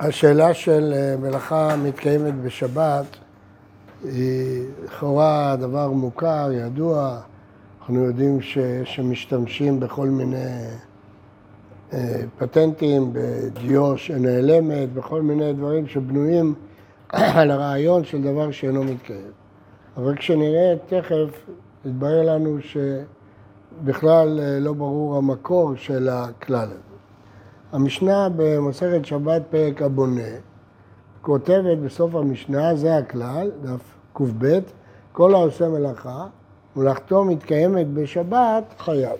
השאלה של אה, מלאכה מתקיימת בשבת היא לכאורה דבר מוכר, ידוע, אנחנו יודעים ש, שמשתמשים בכל מיני אה, פטנטים, בדיו שנעלמת, בכל מיני דברים שבנויים על הרעיון של דבר שאינו מתקיים. אבל כשנראה תכף, יתברר לנו שבכלל אה, לא ברור המקור של הכלל הזה. המשנה במסכת שבת פרק הבונה כותבת בסוף המשנה, זה הכלל, דף קב, כל העושה מלאכה, מלאכתו מתקיימת בשבת, חייב.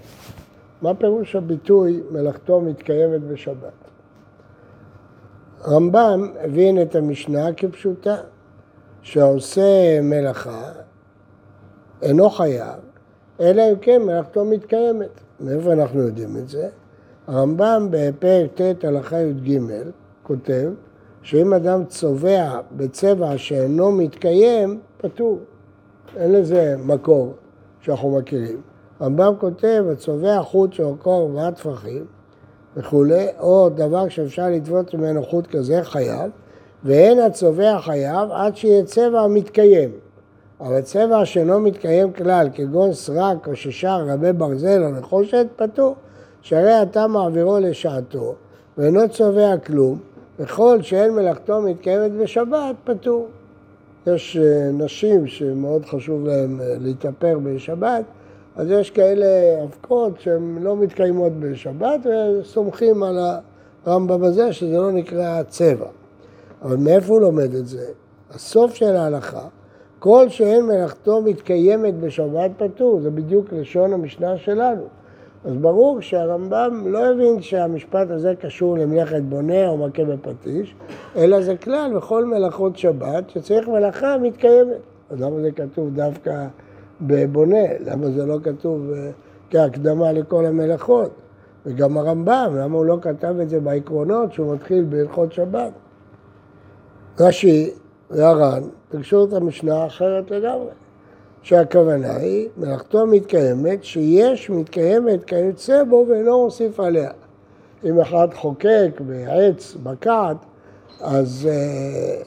מה פירוש הביטוי מלאכתו מתקיימת בשבת? רמב"ם הבין את המשנה כפשוטה, שהעושה מלאכה אינו חייב, אלא אם כן מלאכתו מתקיימת. מאיפה אנחנו יודעים את זה? הרמב"ם בפרק ט' הלכה י"ג כותב שאם אדם צובע בצבע שאינו מתקיים, פטור. אין לזה מקור שאנחנו מכירים. הרמב"ם כותב, הצובע חוט שאורכו ארבעה טפחים וכולי, או דבר שאפשר לטוות ממנו חוט כזה, חייב, ואין הצובע חייב עד שיהיה צבע מתקיים. אבל צבע שאינו מתקיים כלל, כגון סרק או ששר רבי ברזל או נחושת, פטור. שהרי אתה מעבירו לשעתו, ואינו צובע כלום, וכל שאין מלאכתו מתקיימת בשבת, פטור. יש אה, נשים שמאוד חשוב להן אה, להתאפר בשבת, אז יש כאלה אבקות שהן לא מתקיימות בשבת וסומכים על הרמב"ם הזה שזה לא נקרא צבע. אבל מאיפה הוא לומד את זה? הסוף של ההלכה, כל שאין מלאכתו מתקיימת בשבת פטור, זה בדיוק לשון המשנה שלנו. אז ברור שהרמב"ם לא הבין שהמשפט הזה קשור למלאכת בונה או מכה בפטיש, אלא זה כלל בכל מלאכות שבת שצריך מלאכה מתקיימת. אז למה זה כתוב דווקא בבונה? למה זה לא כתוב אה, כהקדמה לכל המלאכות? וגם הרמב"ם, למה הוא לא כתב את זה בעקרונות שהוא מתחיל בהלכות שבת? רש"י והר"ן פגשו את המשנה אחרת לגמרי. שהכוונה היא, מלאכתו מתקיימת, שיש מתקיימת כיוצא בו ואינו מוסיף עליה. אם אחד חוקק בעץ, בקעת, אז uh,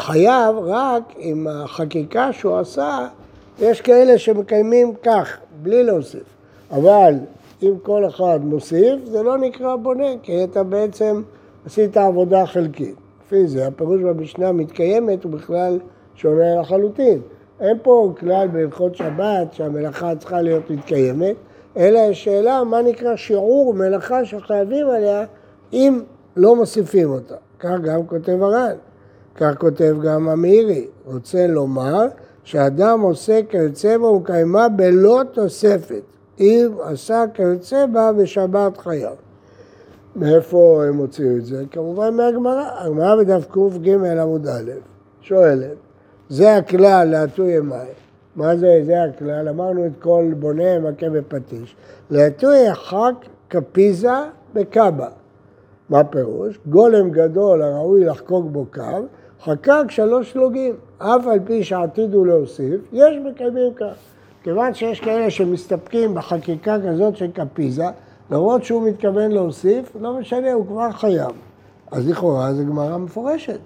חייב רק עם החקיקה שהוא עשה, יש כאלה שמקיימים כך, בלי להוסיף. אבל אם כל אחד מוסיף, זה לא נקרא בונה, כי אתה בעצם עשית עבודה חלקית. לפי זה, הפירוש במשנה מתקיימת הוא בכלל שונה לחלוטין. אין פה כלל בהלכות שבת שהמלאכה צריכה להיות מתקיימת, אלא השאלה מה נקרא שיעור מלאכה שחייבים עליה אם לא מוסיפים אותה. כך גם כותב הר"ן, כך כותב גם המאירי. רוצה לומר שאדם עושה כיוצא בה ומקיימה בלא תוספת, אם עשה כיוצא בה בשבת חייו. מאיפה הם הוציאו את זה? כמובן מהגמרא. הגמרא בדף קג עמוד א' שואלת זה הכלל להטוי מים. מה זה, זה הכלל? אמרנו את כל בונה מכה בפטיש. להטוי חק כפיזה בקבה. מה פירוש? גולם גדול הראוי לחקוק בו קו, חקק שלוש שלוגים. אף על פי שעתידו להוסיף, יש מקיימים כך. כיוון שיש כאלה שמסתפקים בחקיקה כזאת של קפיזה, למרות שהוא מתכוון להוסיף, לא משנה, הוא כבר חייב. אז לכאורה זו גמרא מפורשת.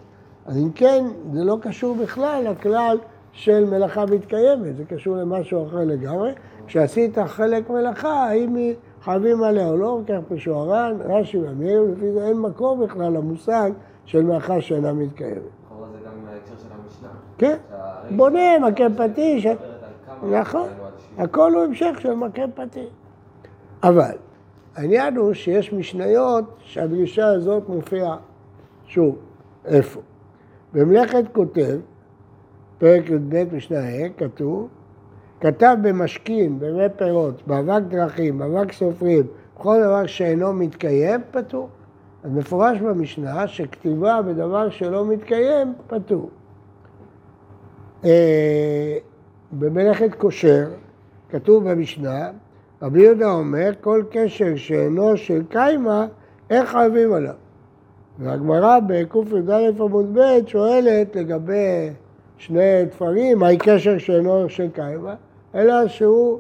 אז אם כן, זה לא קשור בכלל לכלל של מלאכה מתקיימת, זה קשור למשהו אחר לגמרי. כשעשית חלק מלאכה, האם היא חייבים עליה או לא, כך פשוערן, רש"י ואמיר, לפי זה אין מקום בכלל למושג של מלאכה שאינה מתקיימת. כן, בונה, מכה פטיש, נכון, הכל הוא המשך של מכה פטיש. אבל העניין הוא שיש משניות שהדרישה הזאת מופיעה שוב, איפה? במלאכת כותב, פרק י"ב משנה ה', כתוב, כתב במשכין, במי פירות, באבק דרכים, באבק סופרים, בכל דבר שאינו מתקיים, פטור. אז מפורש במשנה שכתיבה בדבר שלא מתקיים, פטור. אה, במלאכת קושר, כתוב במשנה, רבי יהודה אומר, כל קשר שאינו של קיימה, איך חייבים עליו? והגמרא בקי"א עמוד ב' שואלת לגבי שני תפרים, מהי קשר שאינו של קיימה, אלא שהוא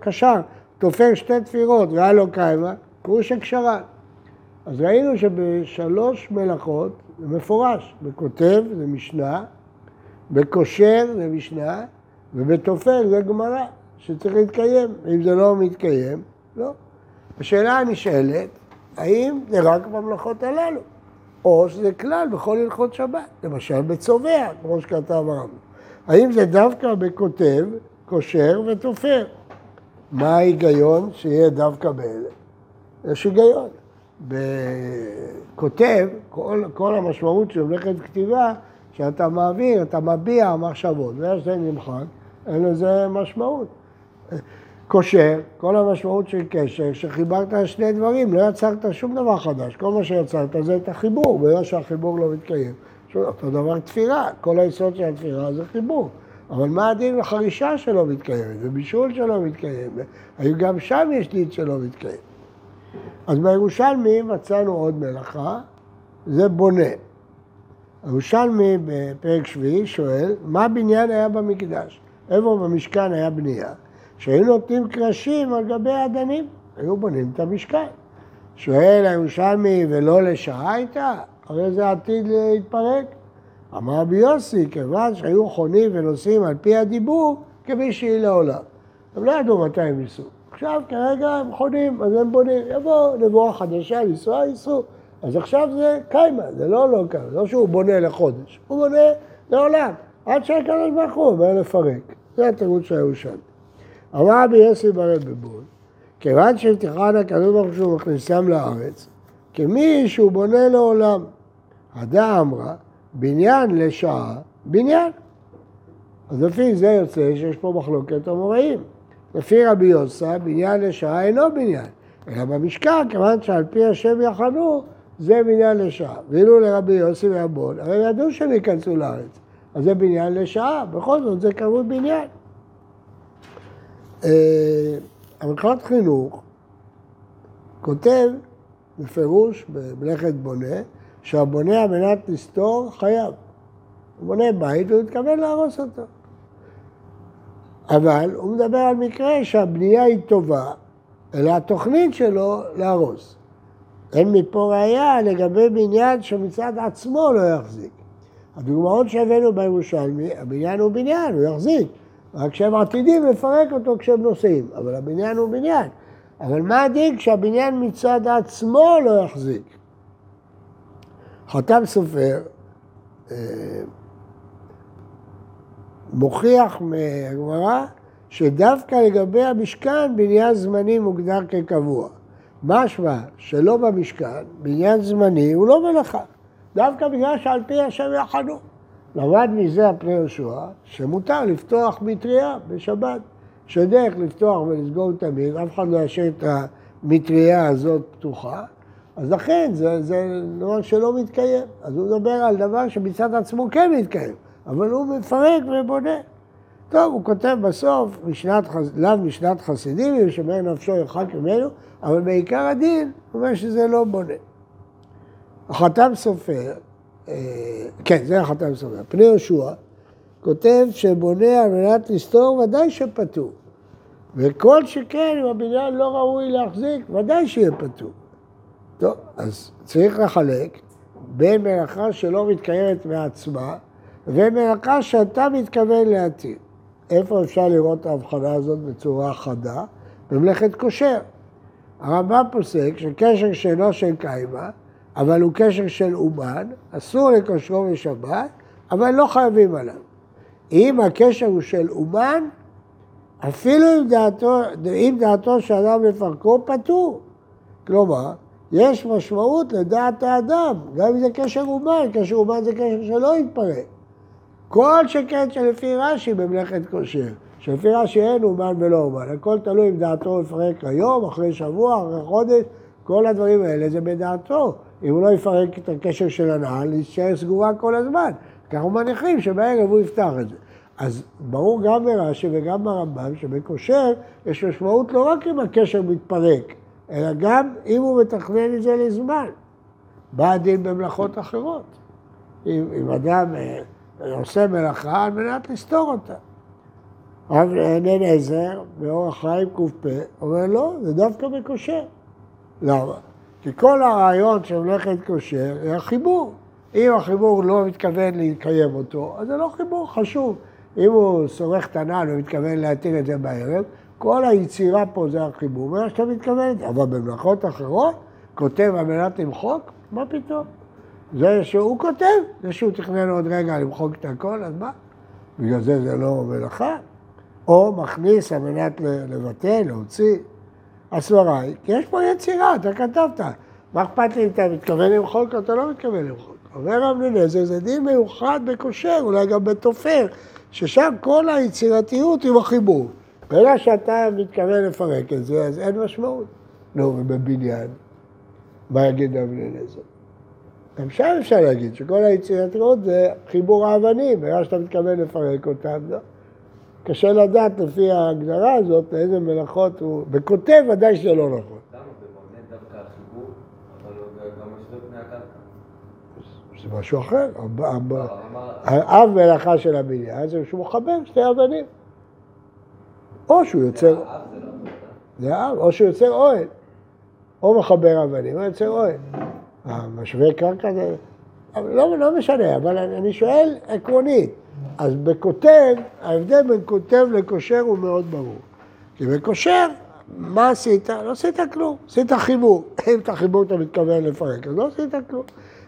קשר, תופר שתי תפירות והיה לו קיימה, הוא שקשרן. אז ראינו שבשלוש מלאכות זה מפורש, בכותב זה משנה, בקושר זה משנה, ובתופר זה גמרא, שצריך להתקיים. אם זה לא מתקיים, לא. השאלה הנשאלת, האם זה רק במלאכות הללו, או שזה כלל בכל הלכות שבת, למשל בצובע, כמו שכתב הרמב"ם. האם זה דווקא בכותב, קושר ותופר? מה ההיגיון שיהיה דווקא באלה? יש היגיון. בכותב, כל, כל המשמעות של מלאכת כתיבה, שאתה מעביר, אתה מביע מחשבות, ואיך זה נמחק, אין לזה משמעות. קושר, כל המשמעות של קשר, שחיברת שני דברים, לא יצרת שום דבר חדש, כל מה שיצרת זה את החיבור, בגלל שהחיבור לא מתקיים. אותו דבר תפירה, כל היסוד של התפירה זה חיבור. אבל מה הדין לחרישה שלא מתקיימת, ובישול שלא מתקיים, האם גם שם יש דין שלא מתקיים. אז בירושלמי מצאנו עוד מלאכה, זה בונה. הירושלמי בפרק שביעי שואל, מה בניין היה במקדש? איפה במשכן היה בנייה? שהיו נותנים קרשים על גבי האדנים, היו בונים את המשכן. שואל הירושלמי, ולא לשעה הייתה? הרי זה עתיד להתפרק. אמר רבי יוסי, כיוון שהיו חונים ונוסעים על פי הדיבור, כמי שהיא לעולם. הם לא ידעו מתי הם ייסעו. עכשיו כרגע הם חונים, אז הם בונים, יבואו נבואה חדשה, לנסוע, ייסעו. אז עכשיו זה קיימה, זה לא לא קיימה, לא שהוא בונה לחודש, הוא בונה לעולם, עד שהקדוש ברוך הוא אומר לפרק. זה התירוץ של הירושלמי. אמר רבי יוסי ברב בבול, כיוון שתיכון הקדוש ברוך הוא מכניסם לארץ, כמי שהוא בונה לעולם. הדה אמרה, בניין לשעה, בניין. אז לפי זה יוצא שיש פה מחלוקת המוראים. לפי רבי יוסה, בניין לשעה אינו בניין, אלא במשכן, כיוון שעל פי השם יחנו, זה בניין לשעה. ואילו לרבי יוסי ואבון, הרי ידעו שהם ייכנסו לארץ, אז זה בניין לשעה, בכל זאת זה קרוי בניין. המלכות אה, חינוך כותב בפירוש במלאכת בונה, שהבונה על מנת לסתור חייב. הוא בונה בית והוא מתכוון להרוס אותו. אבל הוא מדבר על מקרה שהבנייה היא טובה, אלא התוכנית שלו להרוס. אין מפה ראייה לגבי בניין שמצד עצמו לא יחזיק. הדוגמאות שהבאנו בירושלמי, הבניין הוא בניין, הוא יחזיק. רק שהם עתידים לפרק אותו כשהם נוסעים, אבל הבניין הוא בניין. אבל מה הדין כשהבניין מצד עצמו לא יחזיק? חתם סופר אה, מוכיח מהגמרא שדווקא לגבי המשכן בניין זמני מוגדר כקבוע. משמע שלא במשכן, בניין זמני הוא לא מלאכה, דווקא בגלל שעל פי השם יחנו. למד מזה הפני יהושע שמותר לפתוח מטריה בשבת, שדרך לפתוח ולסגור תמיד, אף אחד לא ישאיר את המטריה הזאת פתוחה, אז לכן זה, זה דבר שלא מתקיים. אז הוא מדבר על דבר שמצד עצמו כן מתקיים. אבל הוא מפרק ובונה. טוב, הוא כותב בסוף, משנת, לאו משנת חסידים, ושומר נפשו ירחק ממנו, אבל בעיקר הדין, הוא אומר שזה לא בונה. החתם סופר, כן, זה החתם סופר, פני יהושע, כותב שבונה על מנת לסתור, ודאי שפטור. וכל שכן, אם הבניין לא ראוי להחזיק, ודאי שיהיה פטור. טוב, אז צריך לחלק בין מלאכה שלא מתקיימת מעצמה, ומלאכה שאתה מתכוון להתיר. איפה אפשר לראות את ההבחנה הזאת בצורה חדה? במלאכת קושר. הרמב"ם פוסק שקשר שאינו של קיימה, אבל הוא קשר של אומן, אסור לקושרו בשבת, אבל לא חייבים עליו. אם הקשר הוא של אומן, אפילו אם דעתו, אם דעתו של אדם לפרקו, פטור. כלומר, יש משמעות לדעת האדם, גם אם זה קשר אומן, קשר אומן זה קשר שלא יתפרק. כל שכן שלפי רש"י במלאכת כושר, שלפי רש"י אין אומן ולא אומן, הכל תלוי אם דעתו יפרק היום, אחרי שבוע, אחרי חודש, כל הדברים האלה זה בדעתו. אם הוא לא יפרק את הקשר של הנעל, יישאר סגורה כל הזמן. אנחנו מניחים שבערב הוא יפתח את זה. אז ברור גם ברש"י וגם ברמב"ם שבקושר יש משמעות לא רק אם הקשר מתפרק, אלא גם אם הוא מתכנן את זה לזמן. בא הדין במלאכות אחרות. אם, אם אדם אה, עושה מלאכה על מנת לסתור אותה. רב ענן עזר, באורח חיים ק"פ, אומר לא, זה דווקא מקושר. למה? כי כל הרעיון של מלאכת כושר היא החיבור. אם החיבור לא מתכוון לקיים אותו, אז זה לא חיבור חשוב. אם הוא שורך את הנעל ומתכוון להתיר את זה בערב, כל היצירה פה זה החיבור, ומה שאתה מתכוון, אבל במלאכות אחרות, כותב על מנת למחוק, מה פתאום? זה שהוא כותב, זה שהוא תכנן עוד רגע למחוק את הכל, אז מה? בגלל זה זה לא מלאכה. או מכניס על מנת לבטל, להוציא. הסברה היא, כי יש פה יצירה, אתה כתבת. מה אכפת לי אם אתה מתכוון למחוק או אתה לא מתכוון למחוק? אומר רב לנזר, זה דין מיוחד בכושר, אולי גם בתופר, ששם כל היצירתיות עם החיבור. ברגע שאתה מתכוון לפרק את זה, אז אין משמעות. נו, ובבניין, מה יגיד רב לנזר? גם שם אפשר להגיד שכל היצירתיות זה חיבור האבנים, ברגע שאתה מתכוון לפרק אותם, לא. קשה לדעת לפי ההגדרה הזאת לאיזה מלאכות הוא... בכותב ודאי שזה לא נכון. למה? זה משהו אחר. לא, האב מלאכה של הבניין זה שהוא מחבר שתי אבנים. או שהוא יוצר, זה לא האב, או שהוא יוצר אוהל. או מחבר אבנים, או יוצר אוהל. המשווה קרקע זה... לא, לא משנה, אבל אני שואל עקרונית. אז בכותב, ההבדל בין כותב לקושר הוא מאוד ברור. כי בקושר, מה עשית? לא עשית כלום, עשית חיבור. אם את החיבור אתה מתכוון לפרק, אז לא עשית כלום.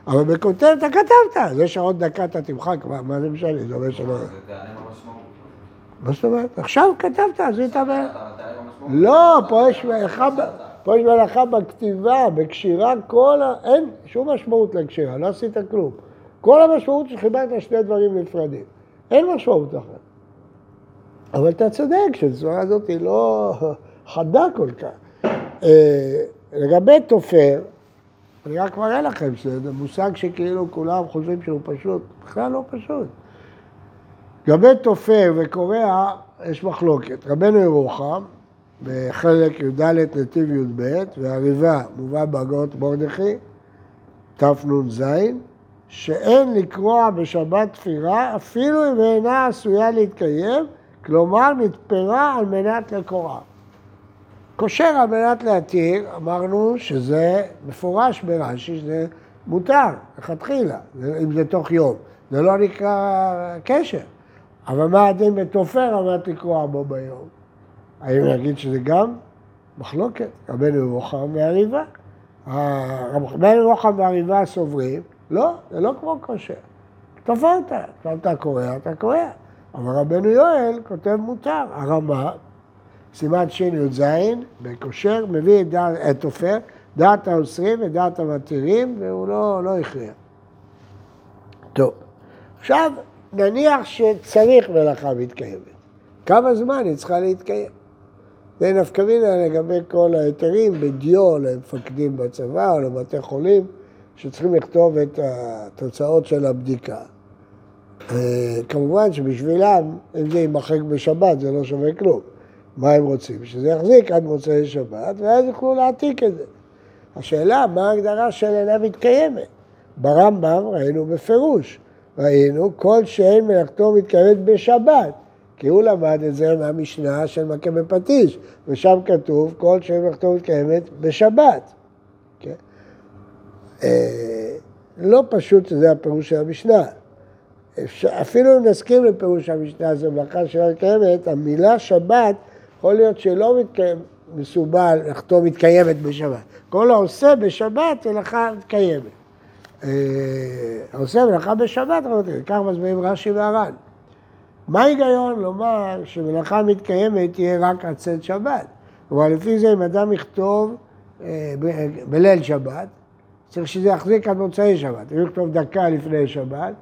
אבל בכותב אתה כתבת, זה שעוד דקה אתה תמחק, מה, מה זה משנה? זה אומר שלא... זה תענה במשמעות. מה זאת אומרת? עכשיו כתבת. ב- אתה תענה. לא, פה יש מלאכה בכתיבה, בקשירה, כל ה... אין שום משמעות לקשירה, לא עשית כלום. כל המשמעות שחיברת שני דברים נפרדים. אין משמעות אחת. אבל אתה צודק שהצורה הזאת היא לא חדה כל כך. אה, לגבי תופר, אני רק מראה לכם שזה מושג שכאילו כולם חושבים שהוא פשוט, בכלל לא פשוט. לגבי תופר וקורע יש מחלוקת. רבנו ירוחם, בחלק י"ד נתיב י"ב, והריבה מובא בהגות מרדכי, תנ"ז, שאין לקרוע בשבת תפירה אפילו אם אינה עשויה להתקיים, כלומר נתפרה על מנת לקורעה. קושר על מנת להתיר, אמרנו שזה מפורש ברש"י, שזה מותר, לכתחילה, אם זה תוך יום. זה לא נקרא קשר. אבל מה הדין בתופר על מנת לקרוע בו ביום? האם נגיד שזה גם מחלוקת? רבנו ירוחם והריבה. רבנו ירוחם והריבה סוברים, לא, זה לא כמו כושר. תפרת, עכשיו אתה קורע, אתה קורע. אבל רבנו יואל כותב מותר. הרמה, סימן שי"ז, בכושר, מביא את תופר, דעת האוסרים ודעת המתירים, והוא לא, לא הכריע. טוב, עכשיו נניח שצריך מלאכה מתקיימת. כמה זמן היא צריכה להתקיים? זה נפקא מינה לגבי כל ההיתרים בדיו למפקדים בצבא או לבתי חולים שצריכים לכתוב את התוצאות של הבדיקה. אה, כמובן שבשבילם, אם זה יימחק בשבת, זה לא שווה כלום. מה הם רוצים? שזה יחזיק עד מוצאי שבת, ואז יוכלו להעתיק את זה. השאלה, מה ההגדרה של אינה מתקיימת? ברמב"ם ראינו בפירוש, ראינו כל שאין מלאכתו מתקיימת בשבת, כי הוא למד את זה מהמשנה של מכה בפטיש, ושם כתוב כל שאין מלאכתו מתקיימת בשבת. אה, לא פשוט שזה הפירוש של המשנה. אפילו אם נסכים לפירוש המשנה, זו מלאכה שלא מתקיימת, המילה שבת יכול להיות שלא מתקיים, מסובל, מלאכתו מתקיימת בשבת. כל העושה בשבת מלאכה מתקיימת. אה, העושה מלאכה בשבת, כך מסבירים רש"י והר"ן. מה ההיגיון לומר שמלאכה מתקיימת תהיה רק עד צאת שבת? כלומר, לפי זה אם אדם יכתוב אה, בליל שבת, צריך שזה יחזיק עד מוצאי שבת. אם יכתוב דקה לפני שבת,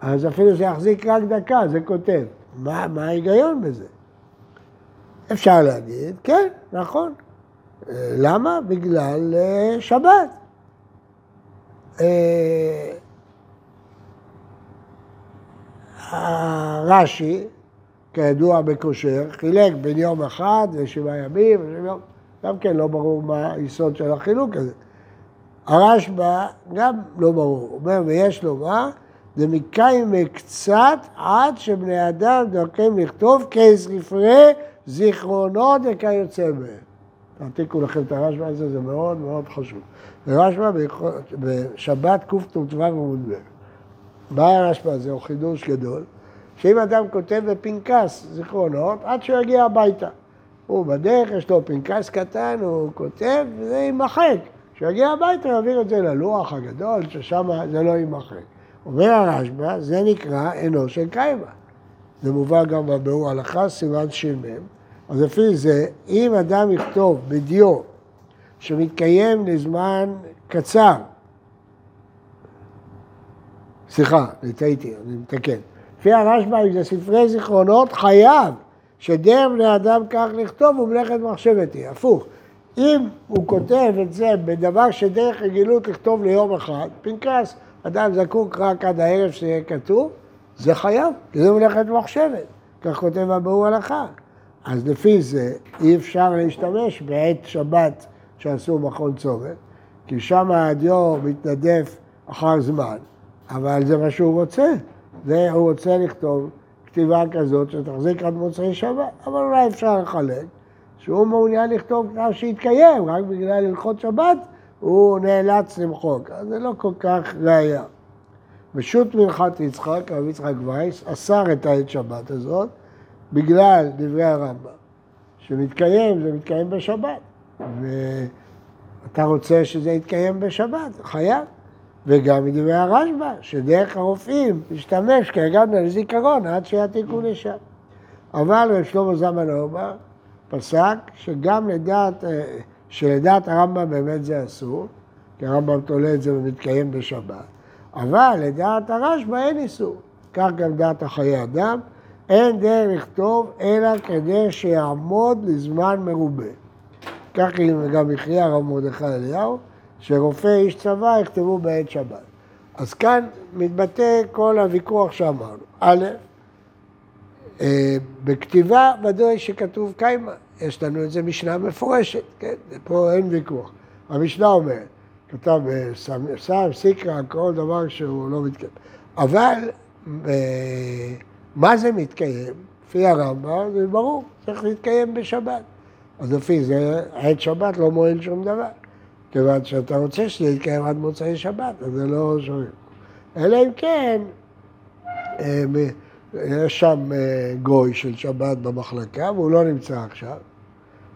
אז אפילו זה יחזיק רק דקה, זה כותב. מה, מה ההיגיון בזה? אפשר להגיד, כן, נכון. אה, למה? בגלל אה, שבת. אה, הרש"י, כידוע בקושר, חילק בין יום אחד ושבעה ימים, גם כן לא ברור מה היסוד של החילוק הזה. הרשב"א גם לא ברור, אומר, ויש לומר, דמקיים קצת עד שבני אדם דרכם לכתוב כספרי זיכרונות וכיוצא בהם. תעתיקו לכם את הרשב"א הזה, זה מאוד מאוד חשוב. ורשב"א בשבת קט"ו עמוד ב'. מה הרשב"א הזה? הוא חידוש גדול, שאם אדם כותב בפנקס זיכרונות, עד שהוא יגיע הביתה. הוא בדרך, יש לו פנקס קטן, הוא כותב, וזה יימחק. כשהוא יגיע הביתה, הוא יעביר את זה ללוח הגדול, ששם זה לא יימחק. אומר הרשב"א, זה נקרא עינו של קיימה. זה מובא גם בביאור הלכה, סימן ש"מ. אז לפי זה, אם אדם יכתוב בדיו שמתקיים לזמן קצר, סליחה, טעיתי, אני מתקן. לפי הרשב"א, אם זה ספרי זיכרונות, חייב שדרך בני אדם כך לכתוב ומלאכת מחשבת היא. הפוך, אם הוא כותב את זה בדבר שדרך רגילות לכתוב ליום אחד, פנקס, אדם זקוק רק עד הערב שיהיה כתוב, זה חייב, זה מלאכת מחשבת, כך כותב הביאור הלכה. אז לפי זה אי אפשר להשתמש בעת שבת שעשו מכון צומת, כי שם הדיו מתנדף אחר זמן, אבל זה מה שהוא רוצה, והוא רוצה לכתוב כתיבה כזאת שתחזיק עד מוצאי שבת, אבל אולי אפשר לחלק שהוא מעוניין לכתוב כתב שיתקיים, רק בגלל הלכות שבת הוא נאלץ למחוק, אז זה לא כל כך ראייה. בשו"ת מנחת יצחק, הרב יצחק וייס, אסר את העת שבת הזאת בגלל דברי הרמב"ם. שמתקיים, זה מתקיים בשבת. ואתה רוצה שזה יתקיים בשבת, חייב. וגם מדברי הרשב"א, שדרך הרופאים להשתמש כרגע לזיכרון עד שיעתיקו לשם. אבל רב שלמה זמן אורבך פסק שגם לדעת, אה, שלדעת הרמב"ם באמת זה אסור, כי הרמב"ם תולה את זה ומתקיים בשבת, אבל לדעת הרשב"א אין איסור. כך גם דעת החיי אדם, אין דרך לכתוב אלא כדי שיעמוד לזמן מרובה. כך גם הכריע הרב מרדכי אליהו, שרופא איש צבא יכתבו בעת שבת. אז כאן מתבטא כל הוויכוח שאמרנו. א', בכתיבה ודאי שכתוב קיימה, יש לנו את זה משנה מפורשת, כן? פה אין ויכוח. המשנה אומרת, כתב בסם, סיקרא, כל דבר שהוא לא מתקיים. אבל אה, מה זה מתקיים? לפי הרמב"ם זה ברור, צריך להתקיים בשבת. אז לפי זה, עת שבת לא מועיל שום דבר. כיוון שאתה רוצה שזה יתקיים עד מוצאי שבת, אז זה לא שומעים. אלא אם כן, אה, יש שם אה, גוי של שבת במחלקה, והוא לא נמצא עכשיו,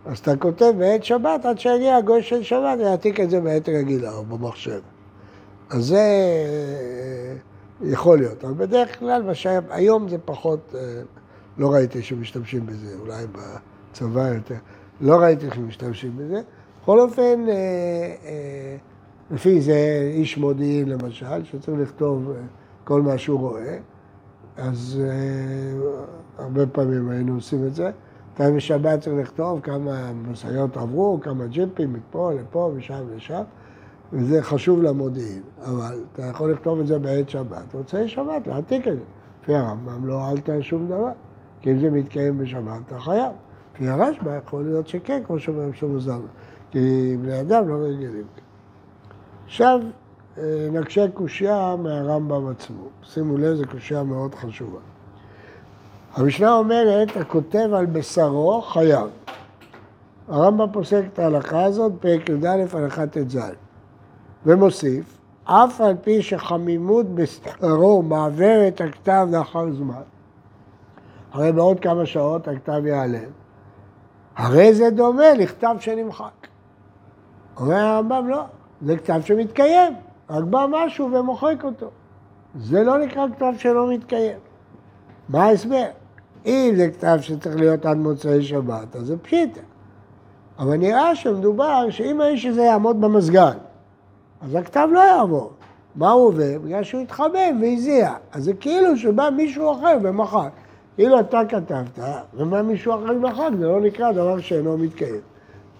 אז אתה כותב בעת שבת, עד שיגיע הגוי של שבת, יעתיק את זה בעת רגילה או במחשב. אז זה אה, יכול להיות, אבל בדרך כלל, היום זה פחות, לא ראיתי שמשתמשים בזה, אולי בצבא יותר, לא ראיתי שמשתמשים בזה. בכל אופן, אה, אה, לפי זה איש מודיעין למשל, שצריך לכתוב אה, כל מה שהוא רואה, אז הרבה פעמים היינו עושים את זה. אתה בשבת צריך לכתוב כמה משאיות עברו, כמה ג'יפים מפה לפה ושם ושם, וזה חשוב למודיעין. אבל אתה יכול לכתוב את זה בעת שבת, רוצה שבת, להעתיק את זה. לפי הרמב"ם לא אהלת שום דבר, כי אם זה מתקיים בשבת אתה חייב. לפי הרשב"א יכול להיות שכן, כמו שאומרים שמוזר. כי בני אדם לא רגילים. עכשיו אה, נקשה קושייה מהרמב"ם עצמו. שימו לב, זו קושייה מאוד חשובה. המשנה אומרת, הכותב על בשרו חייב. הרמב"ם פוסק את ההלכה הזאת, פרק י"א, הלכה ט"ז. ומוסיף, אף על פי שחמימות בשרו מעבר את הכתב לאחר זמן, הרי בעוד כמה שעות הכתב ייעלם, הרי זה דומה לכתב שנמחק. אומר הרמב"ם, לא, זה כתב שמתקיים, רק בא משהו ומוחק אותו. זה לא נקרא כתב שלא מתקיים. מה ההסבר? אם זה כתב שצריך להיות עד מוצאי שבת, אז זה פשיטה. אבל נראה שמדובר שאם האיש הזה יעמוד במזגן, אז הכתב לא יעבור. מה הוא עובר? בגלל שהוא התחמם והזיע. אז זה כאילו שבא מישהו אחר ומחק. כאילו אתה כתבת, ובא מישהו אחר ומחק, זה לא נקרא דבר שאינו מתקיים.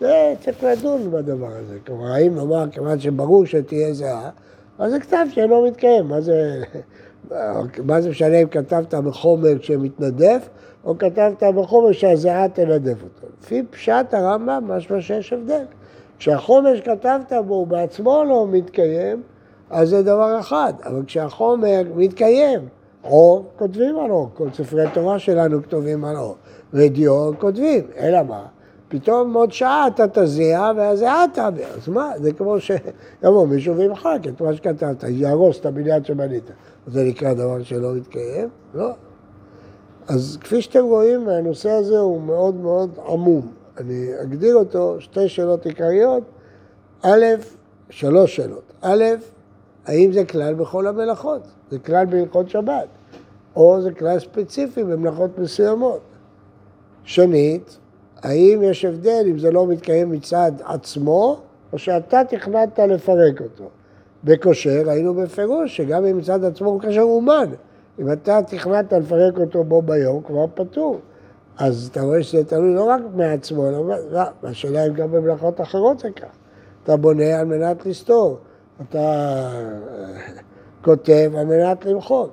זה צריך לדון בדבר הזה. כלומר, האם נאמר, כיוון שברור שתהיה זהה, אז זה כתב שאינו מתקיים. מה זה, מה זה משנה אם כתבת בחומר שמתנדף, או כתבת בחומר שהזהה תנדף אותו. לפי פשט הרמב"ם, משמע שיש הבדל. כשהחומר שכתבת בו הוא בעצמו לא מתקיים, אז זה דבר אחד. אבל כשהחומר מתקיים, או כותבים על אור, כל ספרי תורה שלנו כתובים על אור, ודיו כותבים, אלא מה? פתאום עוד שעה אתה תזיע והזיעה תעביר. אז מה, זה כמו שיבוא מישהו וימחק את מה שכתבת, יהרוס את הבניין שבנית. זה נקרא דבר שלא מתקיים? לא. אז כפי שאתם רואים, הנושא הזה הוא מאוד מאוד עמום. אני אגדיר אותו, שתי שאלות עיקריות. א', שלוש שאלות. א', האם זה כלל בכל המלאכות? זה כלל בהלכות שבת, או זה כלל ספציפי במלאכות מסוימות. שנית, האם יש הבדל אם זה לא מתקיים מצד עצמו, או שאתה תכננת לפרק אותו. בכושר ראינו בפירוש שגם אם מצד עצמו הוא כשר אומן. אם אתה תכננת לפרק אותו בו ביום, כבר פטור. אז אתה רואה שזה תלוי לא רק מעצמו, אלא לא, השאלה אם גם במלאכות אחרות זה כך. אתה בונה על מנת לסתור, אתה אה, כותב על מנת למחוק.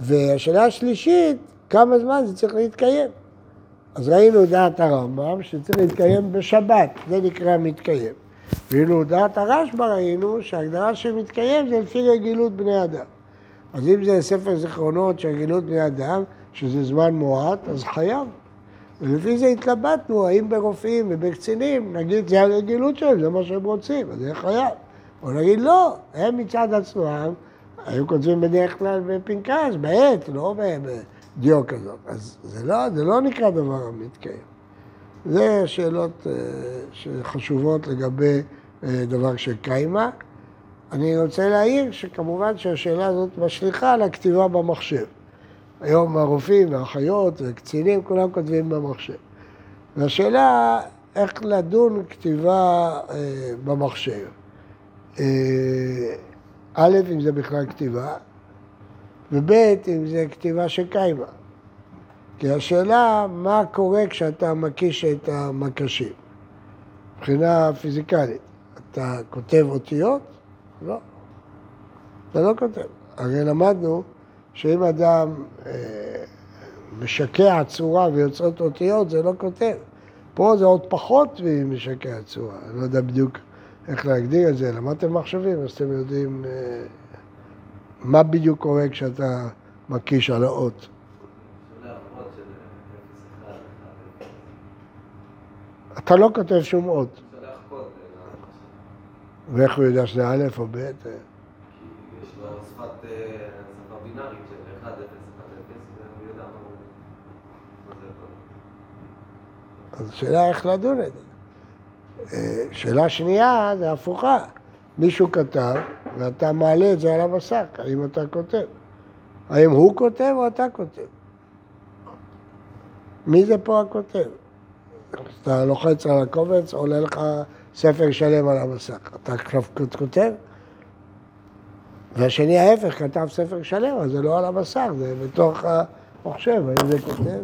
והשאלה השלישית, כמה זמן זה צריך להתקיים. אז ראינו דעת הרמב"ם שצריך להתקיים בשבת, זה נקרא מתקיים. ואילו דעת הרשב"א ראינו שההגדרה של מתקיים זה לפי רגילות בני אדם. אז אם זה ספר זיכרונות של רגילות בני אדם, שזה זמן מועט, אז חייב. ולפי זה התלבטנו, האם ברופאים ובקצינים, נגיד זה הרגילות שלהם, זה מה שהם רוצים, אז זה חייב. או נגיד לא, הם מצד עצמם, היו כותבים בדרך כלל בפנקס, בעט, לא בדיו כזאת. אז זה לא, זה לא נקרא דבר המתקיים. זה שאלות אה, שחשובות לגבי אה, דבר של קיימה. אני רוצה להעיר שכמובן שהשאלה הזאת משליכה על הכתיבה במחשב. היום הרופאים והאחיות וקצינים, כולם כותבים במחשב. והשאלה איך לדון כתיבה אה, במחשב. א', אם זה בכלל כתיבה, וב', אם זה כתיבה שקיימה. כי השאלה, מה קורה כשאתה מקיש את המקשים? מבחינה פיזיקלית, אתה כותב אותיות? לא. אתה לא כותב. הרי למדנו שאם אדם אה, משקע צורה ויוצרות אותיות, זה לא כותב. פה זה עוד פחות ממשקע צורה. אני לא יודע בדיוק איך להגדיר את זה. למדתם מחשבים, אז אתם יודעים אה, מה בדיוק קורה כשאתה מקיש על האות. אתה לא כותב שום אות. ואיך הוא יודע שזה א' או ב'? כי יש לו שפת שפה בינארית של 1, 0, 1, 0, והוא יודע מה. אז השאלה איך לדון את זה. אה, שאלה שנייה זה הפוכה. מישהו כתב ואתה מעלה את זה על המסך, האם אתה כותב? האם הוא כותב או אתה כותב? מי זה פה הכותב? אתה לוחץ על הקובץ, עולה לך ספר שלם על המסך. אתה כותב? והשני ההפך, כתב ספר שלם, אז זה לא על המסך, זה בתוך המחשב, האם זה כותב?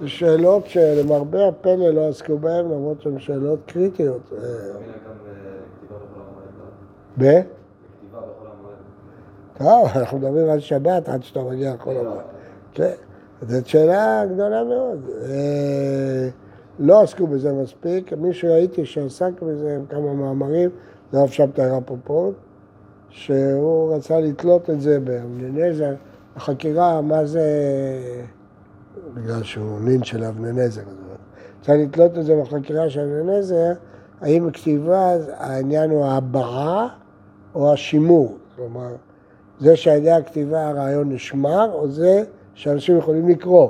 זה שאלות שלמרבה הפלא לא עסקו בהן, למרות שהן שאלות קריטיות. אה, ב? טוב, אנחנו מדברים על שבת עד שאתה מגיע לחול המועד. כן, זאת שאלה גדולה מאוד. אה, לא עסקו בזה מספיק, מי שראיתי שעסק בזה עם כמה מאמרים, זה הרב שבתאי רפופורט, שהוא רצה לתלות את זה באבננזר, החקירה, מה זה, בגלל שהוא נין של אבננזר, רצה לתלות את זה בחקירה של אבננזר, האם כתיבה, העניין הוא ההבעה או השימור, כלומר, זה שעל ידי הכתיבה הרעיון נשמר, או זה שאנשים יכולים לקרוא.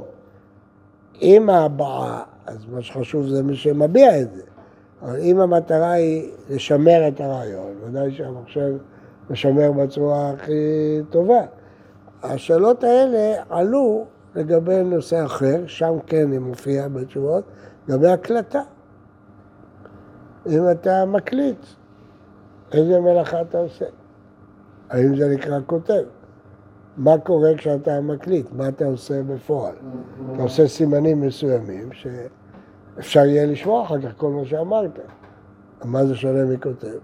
אם ההבעה אז מה שחשוב זה מי שמביע את זה. אבל אם המטרה היא לשמר את הרעיון, ודאי שהמחשב משמר בצורה הכי טובה. השאלות האלה עלו לגבי נושא אחר, שם כן היא מופיעה בתשובות, לגבי הקלטה. אם אתה מקליט, איזה מלאכה אתה עושה? האם זה נקרא כותב? מה קורה כשאתה מקליט? מה אתה עושה בפועל? אתה עושה סימנים מסוימים ש... אפשר יהיה לשמוע אחר כך כל מה שאמרת. מה זה שונה מכותב?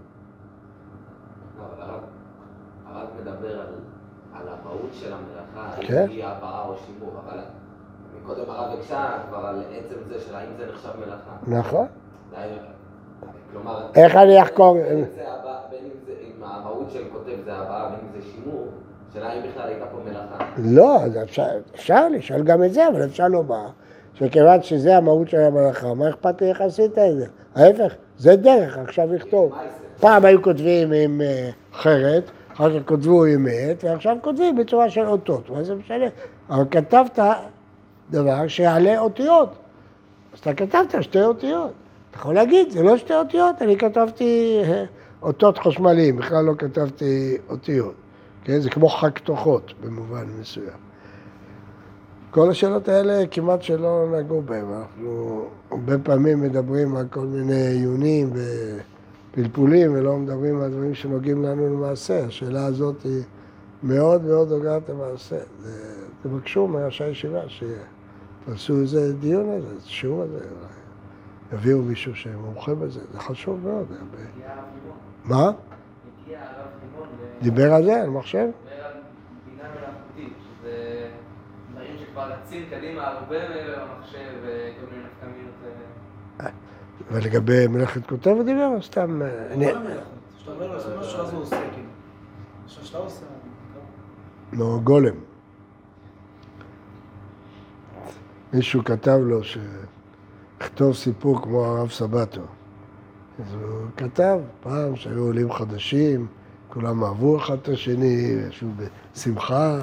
כן. היא הבעה או שימור, אבל מקודם הרב הקשה כבר על עצם זה של האם זה נחשב מלאכה. נכון. כלומר, איך אני אחקור? בין אם זה הבעה- בין אם זה, אם המהות של כותב זה הבעה, בין אם זה שימור, השאלה אם בכלל הייתה פה מלאכה. לא, אפשר, אפשר לשאול גם את זה, אבל אפשר לומר שכיוון שזה המהות של המלאכה, מה אכפת לי איך עשית את זה? ההפך, זה דרך, עכשיו לכתוב. פעם היו כותבים עם אה, חרת, אחר כך כותבו עם עט, ועכשיו כותבים בצורה של אותות, מה זה משנה? אבל כתבת דבר שיעלה אותיות. אז אתה כתבת שתי אותיות. אתה יכול להגיד, זה לא שתי אותיות, אני כתבתי אה, אותות חשמליים, בכלל לא כתבתי אותיות. כן? זה כמו חג תוכות במובן מסוים. כל השאלות האלה כמעט שלא נגעו בהן. אנחנו הרבה פעמים מדברים על כל מיני עיונים ופלפולים ולא מדברים על דברים שנוגעים לנו למעשה. השאלה הזאת היא מאוד מאוד נוגעת למעשה. תבקשו מראשי הישיבה שתעשו איזה דיון על זה, איזה שיעור על זה. אולי יביאו מישהו שמומחה בזה, זה חשוב מאוד. מה? דיבר על זה, על מחשב? מדבר על בינה מלאכותית, שזה דברים שכבר רצים קדימה הרבה מעבר למחשב וכל מיני נפקמינות. אה, ולגבי מלאכת כותב הוא דיבר, או סתם... אה, כל. כשאתה אומר לו לעשות משהו, אז הוא עושה, כאילו. עכשיו שאתה עושה, לא, גולם. מישהו כתב לו שכתוב סיפור כמו הרב סבטו. אז הוא כתב פעם שהיו עולים חדשים, כולם אהבו אחד את השני, ישבו בשמחה.